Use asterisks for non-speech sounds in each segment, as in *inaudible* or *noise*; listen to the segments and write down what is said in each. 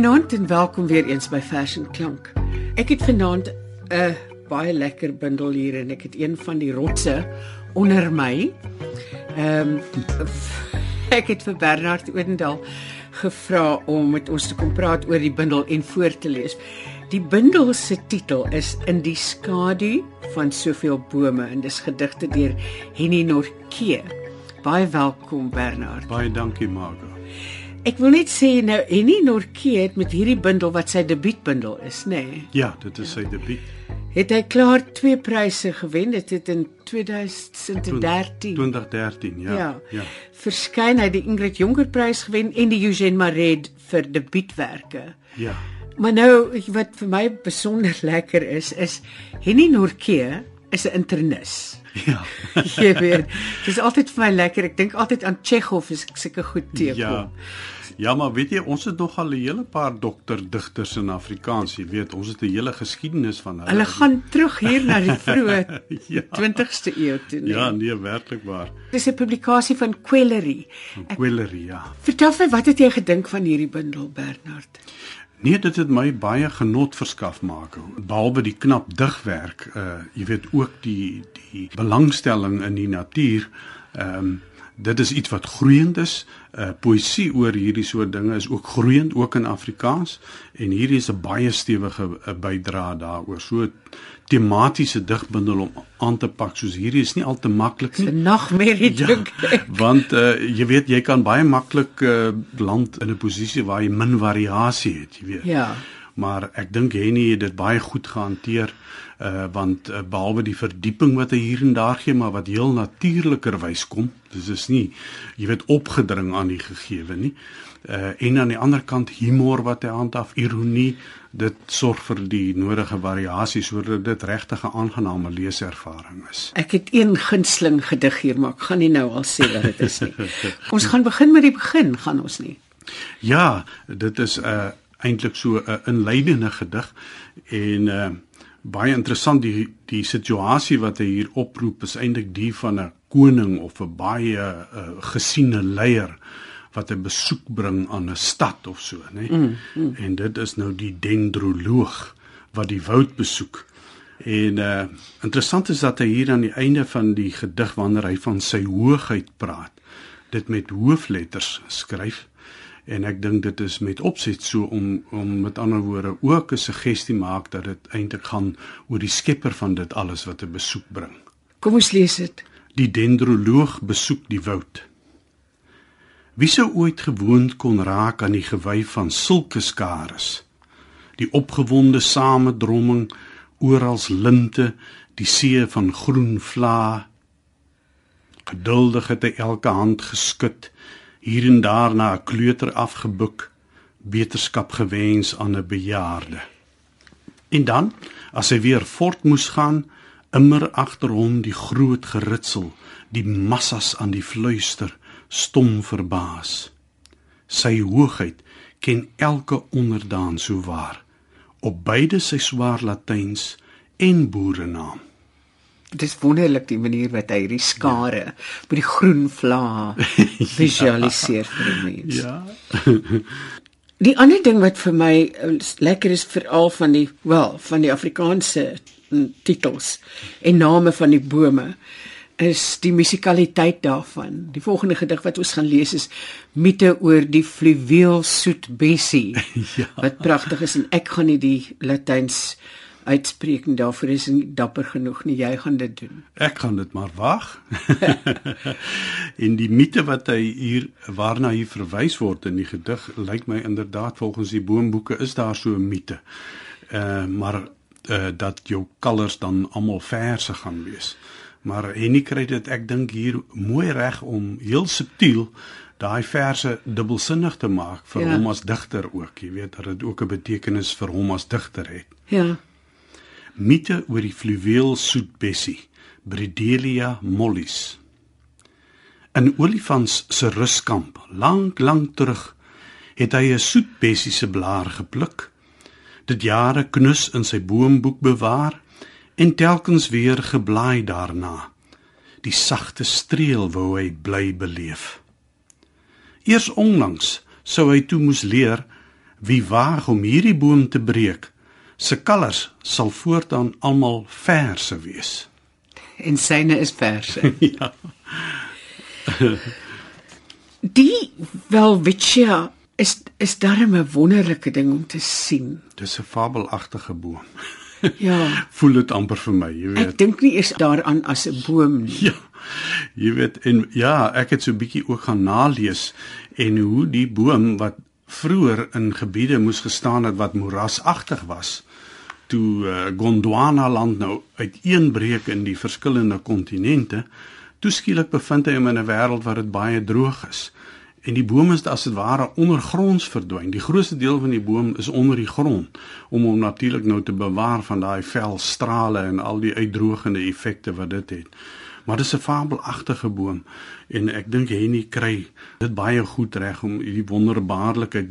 Goeienaand en welkom weer eens by Vers en Klank. Ek het vanaand 'n baie lekker bundel hier en ek het een van die rotse onder my. Ehm um, *laughs* ek het vir Bernard Odendaal gevra om met ons te kom praat oor die bundel en voor te lees. Die bundel se titel is In die skadu van soveel bome en dis gedigte deur Henny Norke. Baie welkom Bernard. Baie dankie Margo. Ek wil net sê nou Henny Norke het met hierdie bundel wat sy debuutbundel is, nê? Nee, Ja, dit is sy debuut. het hy klaar twee pryse gewen. Dit het in 2013 2013, ja. ja, ja. verskyn hy die Ingrid Jonker prys gewen en die Eugene Marais vir debuutwerke. Ja. Maar nou wat vir my besonder *laughs* lekker is is Henny Norke is 'n internis. Ja. *laughs* Jy weet, dis altyd vir my lekker. Ek dink altyd aan Chekhov as ek sulke goed teekom. Ja. Ja, maar weet jy, ons het nog al 'n hele paar dokterdigters in Afrikaans, jy weet, ons het 'n hele geskiedenis van hulle. Hulle gaan terug hier na die *laughs* vroeë Ja. 20ste eeu toe. nee. Ja, nee, werklik waar. Dis 'n publikasie van Quellery. Quellery, ja. Vertel my, wat het jy gedink van hierdie bundel, Bernard? Nee, dit het my baie genot verskaf maak. Behalwe die knap digwerk, uh jy weet ook die die belangstelling in die natuur. Ehm um, dit is iets wat groeiend is. Uh poësie oor hierdie soort dinge is ook groeiend ook in Afrikaans en hierdie is 'n baie stewige uh, bydrae daaroor. So tematiese digbundel om aan te pak soos hierdie is nie al te maklik nie. 'n Nagmerrie Ja, dink ek. *laughs* want uh, jy weet jy kan baie maklik uh, land in 'n posisie waar jy min variasie het, jy weet. Ja. Maar ek dink Henny het dit baie goed gehanteer uh want uh, behalwe die verdieping wat hy hier en daar gee, maar wat heel natuurlikerwys kom. Dis is nie jy weet opgedring aan die gegewe nie. Uh en aan die ander kant humor wat hy handhaaf, ironie, dit sorg vir die nodige variasie sodat dit regtig 'n aangename leeservaring is. Ek het een gunsteling gedig hier, maar ek gaan nie nou al sê wat dit is nie. *laughs* ons gaan begin met die begin, gaan ons nie. Ja, dit is 'n uh, eintlik so 'n uh, inleidende gedig en uh baie interessant die die situasie wat hy hier oproep is eintlik die van 'n koning of 'n baie uh, gesiene leier wat 'n besoek bring aan 'n stad of so, né? Mm, mm. En dit is nou die dendroloog wat die woud besoek. En uh interessant is dat hy hier aan die einde van die gedig wanneer hy van sy hoogheid praat, dit met hoofletters skryf en ek dink dit is met opset so om om met ander woorde ook 'n suggestie maak dat dit eintlik gaan oor die skepper van dit alles wat 'n besoek bring. Kom ons lees dit. Die dendroloog besoek die woud. Wie sou ooit gewoond kon raak aan die gewy van sulke skares? Die opgewonde samedromming oral linte, die see van groen vla. Geduldig het hy elke hand geskud, hier en daar na 'n kleuter afgebuk, beterskap gewens aan 'n bejaarde. En dan, as hy weer voort moes gaan, immer agter hom die groot geritsel, die massas aan die fluister, stom verbaas. Sy hoogheid ken elke onderdaan so waar, op beide sy swaar Latyns en boerenaam. Dit is wonderlik die manier wat hy hierdie skare ja. met die groen vla *laughs* visualiseer ja. vir die mens. Ja. *laughs* Die ander ding wat vir my uh, lekker is veral van die wel van die Afrikaanse mm, titels en name van die bome is die musikaliteit daarvan. Die volgende gedig wat ons gaan lees is Miete oor die fluweel soet bessie. *laughs* Ja. Wat pragtig is en ek gaan nie die Latyns uitspreek en daarvoor is nie dapper genoeg nie. Jy gaan dit doen. Ek gaan dit maar wag. *laughs* en die mite wat hy hier waarna hier verwys word in die gedig lyk my inderdaad volgens die boomboeke is daar so 'n mite. Uh maar uh dat jou kalvers dan almal verse gaan wees. Maar Henny kry dit ek dink hier mooi reg om heel subtiel daai verse dubbelsinnig te maak vir Ja. hom as digter ook. Jy weet dat dit ook 'n betekenis vir hom as digter het. Ja. Mite oor die fluweel soetbessie, Bridelia mollis. In olifants se ruskamp, lank lank terug, het hy 'n soetbessie se blaar gepluk. Dit jare knus in sy boomboek bewaar en telkens weer geblaai daarna. Die sagte streel wou hy bly beleef. Eers onlangs sou hy toe moes leer Wie waag om hierdie boom te breek, se kalvers sal voortaan almal verse wees. *laughs* En syne is verse. *laughs* ja. *laughs* Die Welwitschia is is darem 'n wonderlike ding om te sien. Dis 'n fabelagtige boom. Ja. Voel dit amper vir my, jy weet. Ek dink nie eens daaraan as 'n boom nie. Ja. Jy weet en ja, ek het so 'n bietjie ook gaan nalees en hoe die boom wat vroeër in gebiede moes gestaan het wat moerasagtig was, toe uh, Gondwana land nou uiteenbreek in die verskillende kontinente, toe skielik bevind hy hom in 'n wêreld waar dit baie droog is. En die boom is as dit ware ondergronds verdwyn. Die grootste deel van die boom is onder die grond om hom natuurlik nou te bewaar van daai velstrale en al die uitdrogende effekte wat dit het. Maar dis 'n fabelagtige boom en ek dink Henny kry dit baie goed reg om die wonderbaarlikheid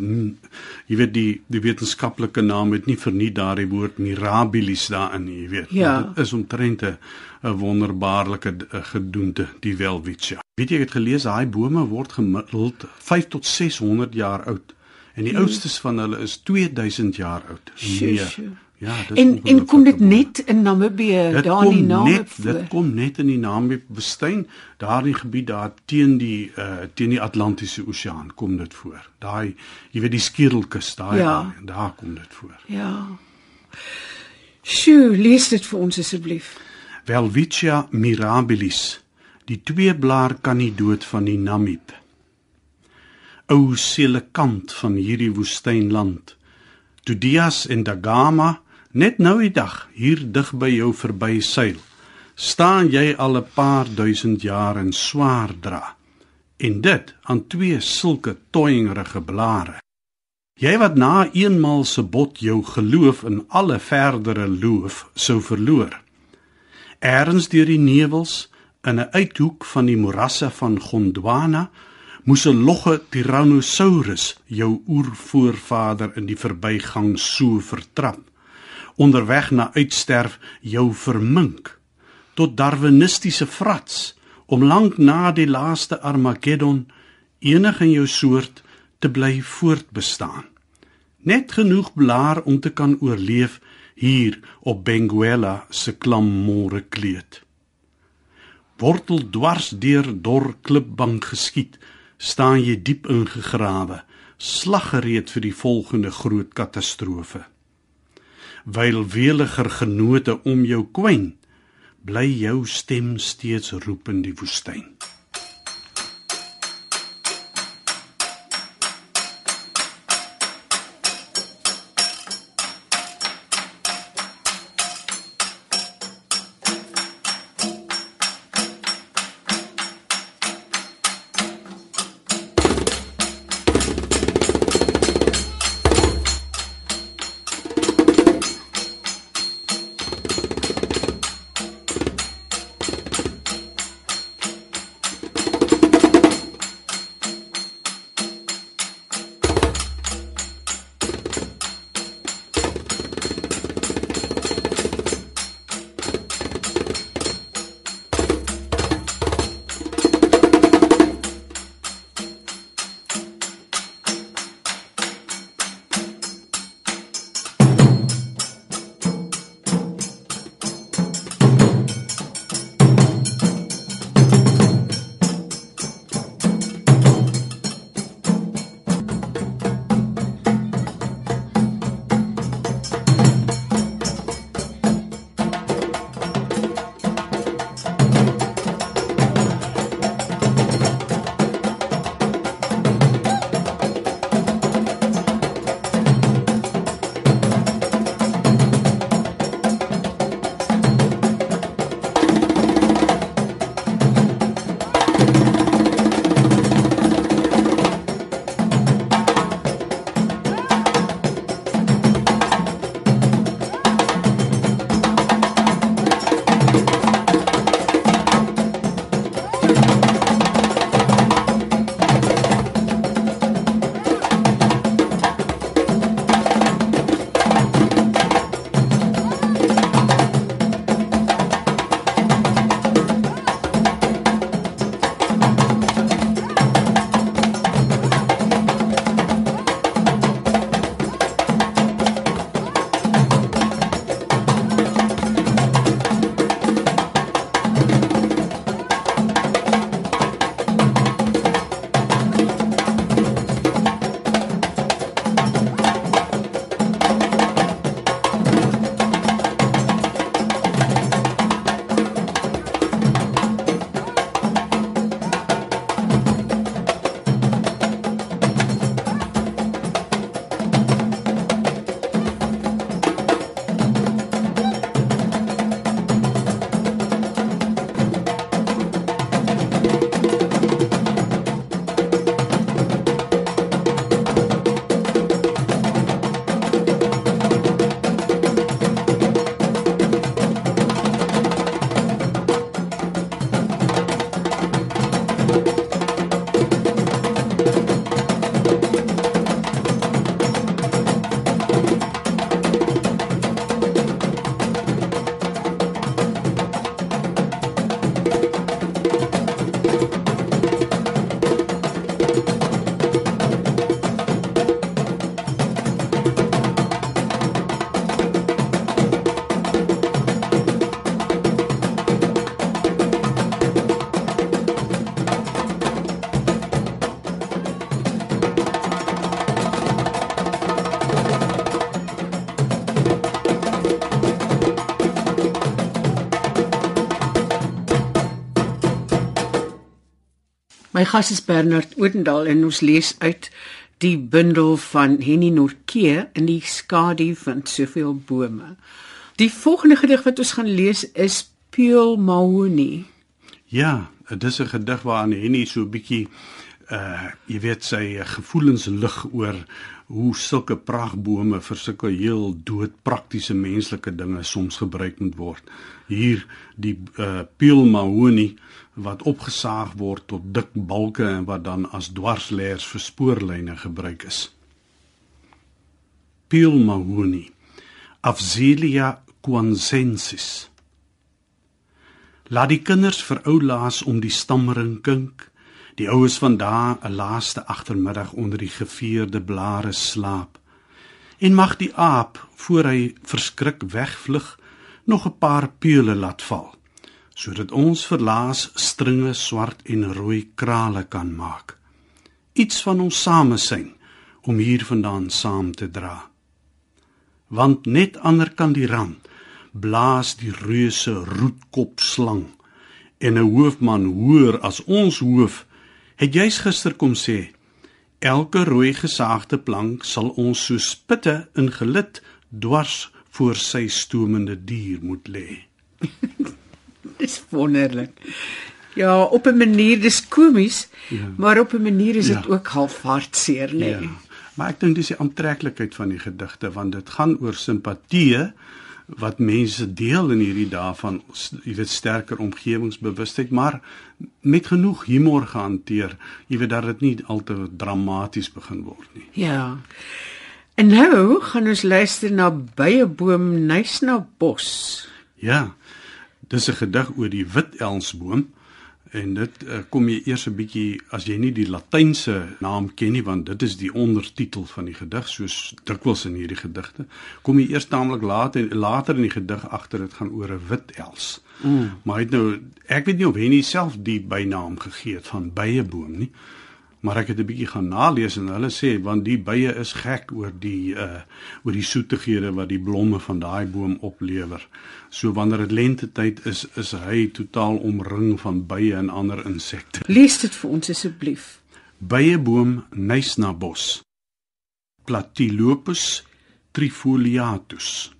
jy weet die die wetenskaplike naam het nie verniet daardie woord mirabilis daarin jy weet. Ja. Dit is omtrent 'n 'n wonderbaarlike eh, gedoente die welwitschia. Weet jy ek het gelees daai bome word gemiddeld 5 tot 600 jaar oud en die oudstes van hulle is 2000 jaar oud. Sjoe. Ja, dis En en kom dit net in Namibië Dit daar in die voor. dit kom net in die Namibiese woestyn, daardie gebied daar teen die uh teen die Atlantiese Oseaan kom dit voor. Daai jy weet die Skierelkus, daai Ja. area, daar kom dit voor. Ja. Sjoe, lees dit vir ons asseblief. Welwitschia mirabilis, die tweeblaar kanidoot van die Namib. Ou selekant van hierdie woestynland. Tudias en Dagama net nou die dag hier dig by jou verby seil. Staan jy al 'n paar duisend jaar in swaar dra. En dit aan twee sulke toyingerige blare. Jy wat na eenmal se bot jou geloof in alle verdere loof sou verloor. Erns deur die nevels in 'n uithoek van die morasse van Gondwana moes 'n logge Tyrannosaurus jou oervoorvader in die verbygang so vertrap. Onderweg na uitsterf jou vermink tot darwinistiese frats om lank na die laaste Armageddon enig in jou soort te bly voortbestaan. Net genoeg blaar om te kan oorleef hier op Benguela se klammore kleed. Wortel dwars deur dor klipbank geskiet, staan jy diep ingegrawe, slaggereed vir die volgende groot katastrofe. Wyl weliger genote om jou kwyn, bly jou stem steeds roep in die woestyn. My gas is Bernard Odendaal en ons lees uit die bundel van Henny Norke in die skadu van soveel bome. Die volgende gedig wat ons gaan lees is Pure Mahoney. Ja, dit is 'n gedig waarin Henny so 'n bietjie uh jy weet sy gevoelens lig oor hoe sulke pragbome vir sulke heel dood praktiese menslike dinge soms gebruik moet word. Hier die uh Pure Mahoney wat opgesaag word tot dik balke en wat dan as dwarsleers vir spoorlyne gebruik is. Pil mahuni Afzelia quansensis Laat die kinders vir ou laas om die stammering kink die oues van daai 'n laaste agtermiddag onder die geveerde blare slaap en mag die aap voor hy verskrik wegvlug nog 'n paar pile laat val sodat ons verlaas stringe swart en rooi krale kan maak. Iets van ons samesyn om hiervandaan saam te dra. Want net ander kan die rand blaas die reuse roetkop slang en 'n hoofman hoor as ons hoof het jy's gister kom sê elke rooi gesaagde plank sal ons so spitte in gelid dwars voor sy stomende dier moet lê *laughs* Dis wonderlik. Ja, op 'n manier dis komies, ja. maar op 'n manier is dit ja. ook half hartseer, nee. Ja. Maar ek dink dis die aantreklikheid van die gedigte want dit gaan oor simpatie wat mense deel in hierdie dae van jy weet sterker omgewingsbewustheid maar met genoeg humor gehanteer. Jy weet dat dit nie al te dramaties begin word nie. Ja. En nou gaan ons luister na Beyeboom Nysna Bos. Ja Dis 'n gedig oor die wit elsboom en dit uh, kom jy eers 'n bietjie as jy nie die latynse naam ken nie want dit is die ondertitel van die gedig soos dikwels in hierdie gedigte kom jy eers taamlik later later in die gedig agter dit gaan oor 'n wit els. Mm. Maar hy het nou ek weet nie of hy nie self die bynaam gegee het van byeboom nie maar ek het 'n bietjie gaan nalees en hulle sê want die bye is gek oor die uh oor die soetighede wat die blomme van daai boom oplewer. So wanneer dit lente tyd is, is hy totaal omring van bye en ander insekte. Lees dit vir ons asseblief. Byeboom Nysnabos. Platylopus trifoliatus.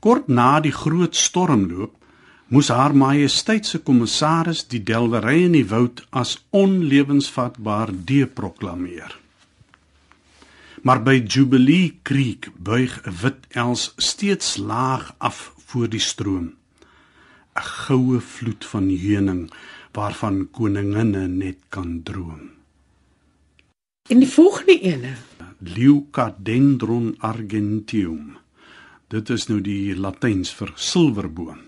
Kort na die groot stormloop moes haar majesteit se kommissaris die delwery in die woud as onlewensvatbaar deproklameer. Maar by Jubilee Creek buig 'n wit els steeds laag af voor die stroom. 'n Goue vloed van heuning waarvan koninginne net kan droom. In die volgende ene, Leucadendron argenteum. Dit is nou die Latyns vir silwerboom.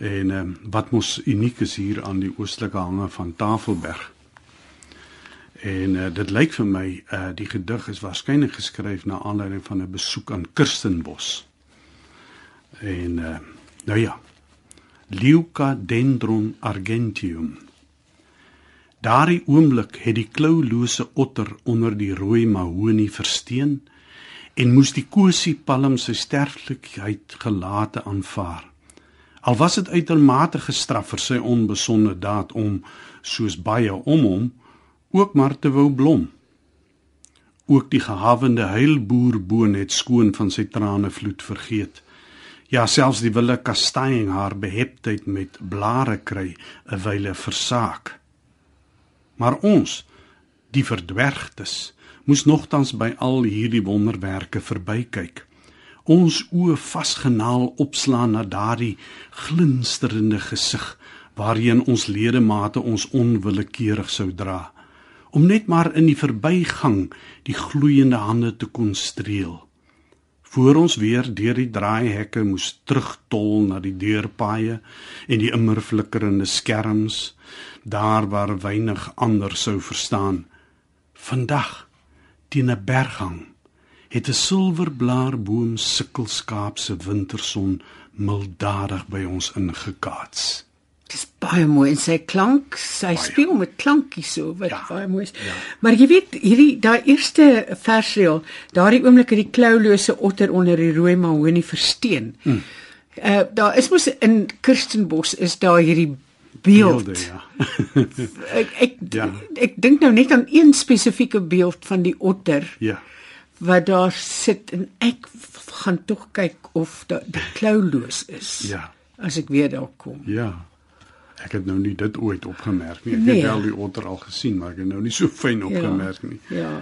En um, wat mos uniek is hier aan die oostelike hange van Tafelberg. En uh, dit lyk vir my uh die gedig is waarskynlik geskryf na aanleiding van 'n besoek aan Kirstenbos. En uh nou ja. Leucadendron argentium. Daardie oomblik het die kloulose otter onder die rooi mahonie versteen en moes die kosie palm sy sterflikheid gelate aanvaar. Al was dit uitermate gestraf vir sy onbesonde daad om soos baie om hom ook maar te wou blom. Ook die gehavende heilboer boon het skoon van sy trane vloed vergeet. Ja, selfs die wille kastanjing haar beheptheid met blare kry 'n wyle versaak. Maar ons, die verdwergtes, moes nogtans by al hierdie wonderwerke verbykyk ons oë vasgenaal opslaan na daardie glinsterende gesig waarheen ons ledemate ons onwillekeurig sou dra om net maar in die verbygang die gloeiende hande te kon streel. Voor ons weer deur die draaihekke moes terugtol na die deurpaaie en die immer flikkerende skerms daar waar weinig ander sou verstaan. Vandag teen 'n berghang het 'n silverblaarboom sikkelskaap se winterson milddadig by ons ingekaats. Dis baie mooi en sy klank, sy baie. speel met klankie so wat ja. baie mooi is. Ja. Maar jy weet, hierdie daai eerste versreel, daardie oomblik het die kloulose otter onder die rooi mahonie versteen. Mm. Uh daar is mos in Kirstenbos is daar hierdie beeld. Beelde, ja. *laughs* Ek ek, Ja. ek dink nou net aan een spesifieke beeld van die otter Ja. Wat daar sit en ek gaan tog kyk of die klouloos is. Ja. As ek weer daar kom. Ja. Ek het nou nie dit ooit opgemerk nie. Ek Nee. het wel die otter al gesien, maar ek het nou nie so fyn opgemerk nie. Ja.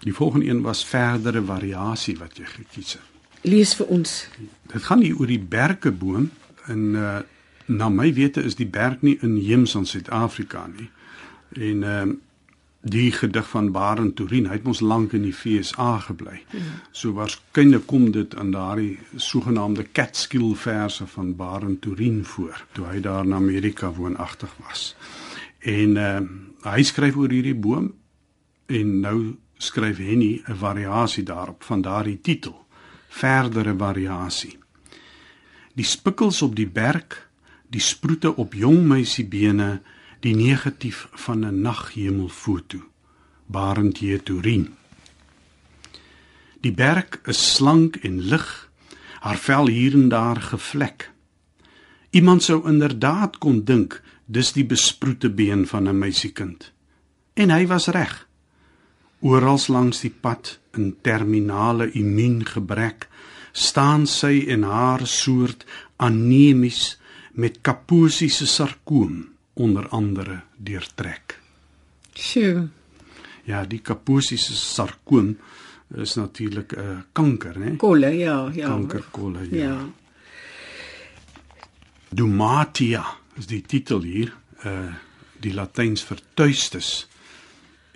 Die volgende een was verdere variasie wat jy gekies het. Lees vir ons. Dit gaan hier oor die berkeboom en uh na my wete is die berg nie inheems in Suid-Afrika nie. En ehm uh, die gedig van Barend Turin, hy het mos lank in die FSA gebly. So waarskynlik kom dit aan daardie sogenaamde Catskill verse van Barend Turin voor toe hy daar in Amerika woonagtig was. En uh, hy skryf oor hierdie boom en nou skryf Henny 'n variasie daarop van daardie titel. Verdere variasie. Die spikkels op die berg, die sproete op jong meisiebene, die negatief van 'n naghemelfoto. Barend J. Turin. Die berg is slank en lig, haar vel hier en daar gevlek. Iemand sou inderdaad kon dink dis die besproete been van 'n meisiekind. En hy was reg. Orals langs die pad in terminale immuungebrek staan sy en haar soort anemies met kaposiese sarkoom onder andere deurtrek. Sjoe. Ja, die kaposiese sarkoom is natuurlik 'n uh, kanker, né? Kolle, ja, ja. Kankerkolle, ja. Ja. Dumatia is die titel hier, uh die Latyns vir tuistes.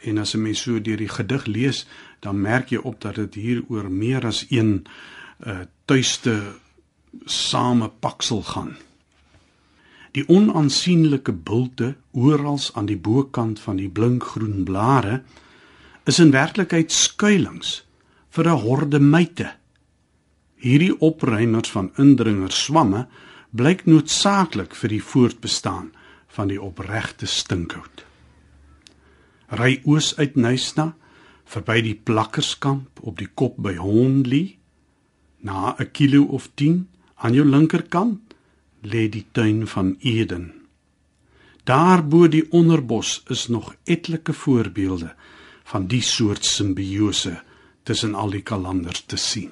En as 'n mens so deur die gedig lees, dan merk jy op dat dit hier oor meer as een uh tuiste samepaksel gaan. Die onaansienlike bulte oral aan die bokant van die blinkgroen blare is in werklikheid skuilings vir 'n horde myte. Hierdie opruimers van indringers swamme blyk noodsaaklik vir die voortbestaan van die opregte stinkhout. Ry oos uit Nysna verby die plakkerskamp op die kop by Honley na 'n kilo of 10 aan jou linkerkant lê die tuin van Eden. Daar bo die onderbos is nog etlike voorbeelde van die soort simbiose tussen al die kalanders te sien.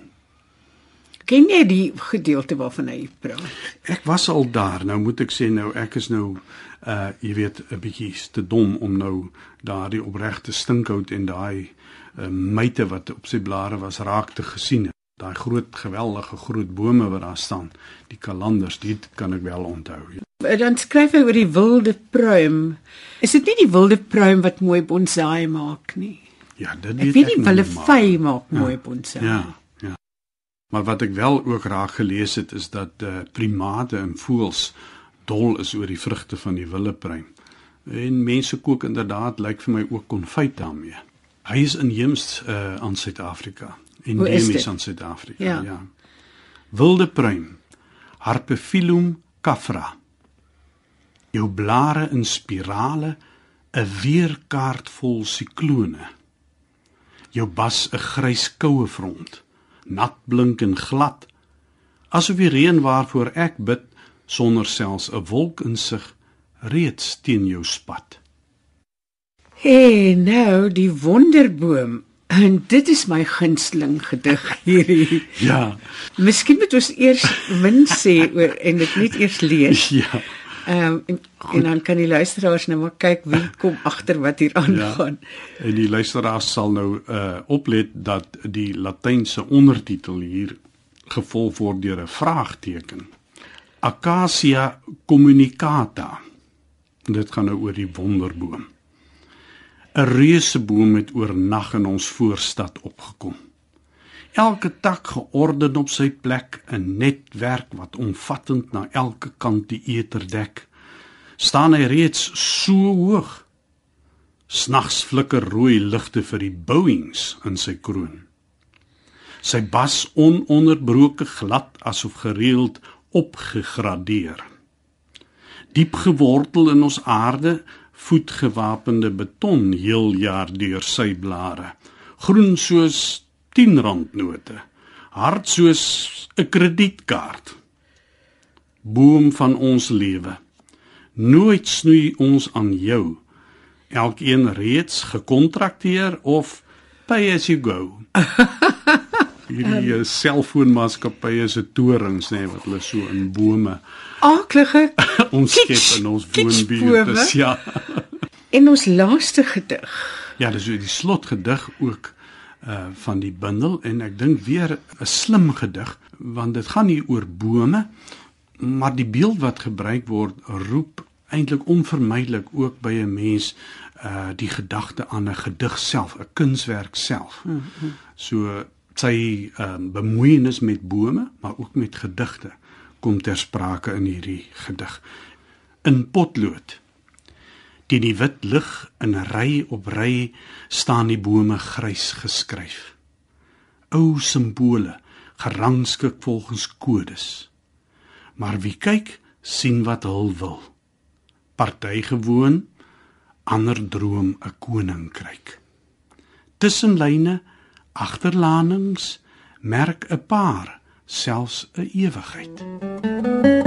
Ken jy die gedeelte waarvan hy praat? Ek was al daar. Nou moet ek sê nou ek is nou uh jy weet 'n bietjie te dom om nou daardie opregte stinkhout en daai uh, myte wat op sy blare was raak te gesien. Daai groot geweldige groot bome wat daar staan, die kalanders, dit kan ek wel onthou. Dan skryf hy oor die wilde pruim. Is dit nie die wilde pruim wat mooi bonsai maak nie? Ja, dit Ek weet nie wilde maar. vy maak mooi bonsai. Ja, ja. Maar wat ek wel ook raak gelees het is dat eh uh, primate en voëls dol is oor die vrugte van die willepruim. En mense kook inderdaad lyk vir my ook konfyt daarmee. Hy is inheems uh, aan Suid-Afrika, is endemies aan Suid-Afrika, Ja. ja. Wilde pruim, Harpefilum cafra. Jou blare in spirale, 'n weerkaart vol siklone jou bas 'n grys koue front, nat blink en glad, asof die reën waarvoor ek bid sonder selfs 'n wolk in sig reeds teen jou spat. Hey, nou die wonderboom. En dit is my gunsteling gedig hierdie. Ja, Miskien moet ons eers min sê oor en dit net eers lees. ja. Ehm um, en, en dan kan die luisteraars nou maar kyk wie kom agter wat hier aangaan. Ja. En die luisteraars sal nou uh oplet dat die latynse ondertitel hier gevolg word deur 'n vraagteken. Acacia communicata. Dit gaan nou oor die wonderboom. 'n Reuseboom het oornag in ons voorstad opgekom. Elke tak georden op sy plek, 'n netwerk wat omvattend na elke kant die eter dek. Staan hy reeds so hoog Snags flikker rooi ligte vir die bouings in sy kroon. Sy bas ononderbroke glad asof gereeld opgegradeer. Diep gewortel in ons aarde, voetgewapende beton heel jaar deur sy blare. Groen soos 10 rand note, hard soos 'n kredietkaart. boom van ons lewe. Nooit snoei ons aan jou. Elkeen reeds gekontrakteer of pay as you go. *laughs* Hierdie um, selfoonmaatskappye se torings nê nee, wat hulle so in bome aaklige ons *laughs* skep in ons woonbuurte. Ja. *laughs* En ons laaste gedig. Ja, dis die slotgedig ook uh van die bundel en ek dink weer 'n slim gedig want dit gaan nie oor bome maar die beeld wat gebruik word roep eintlik onvermydelik ook by 'n mens uh die gedagte aan 'n gedig self, 'n kunswerk self. Mm -hmm. So sy um, bemoeienis met bome, maar ook met gedigte kom ter sprake in hierdie gedig. In potlood. Teen die wit lig in ry op ry staan die bome grys geskryf. Ou simbole gerangskik volgens kodes. Maar wie kyk, sien wat hul wil. Party gewoon, ander droom 'n koninkryk. Tussen lyne agterlanings merk 'n paar selfs 'n ewigheid.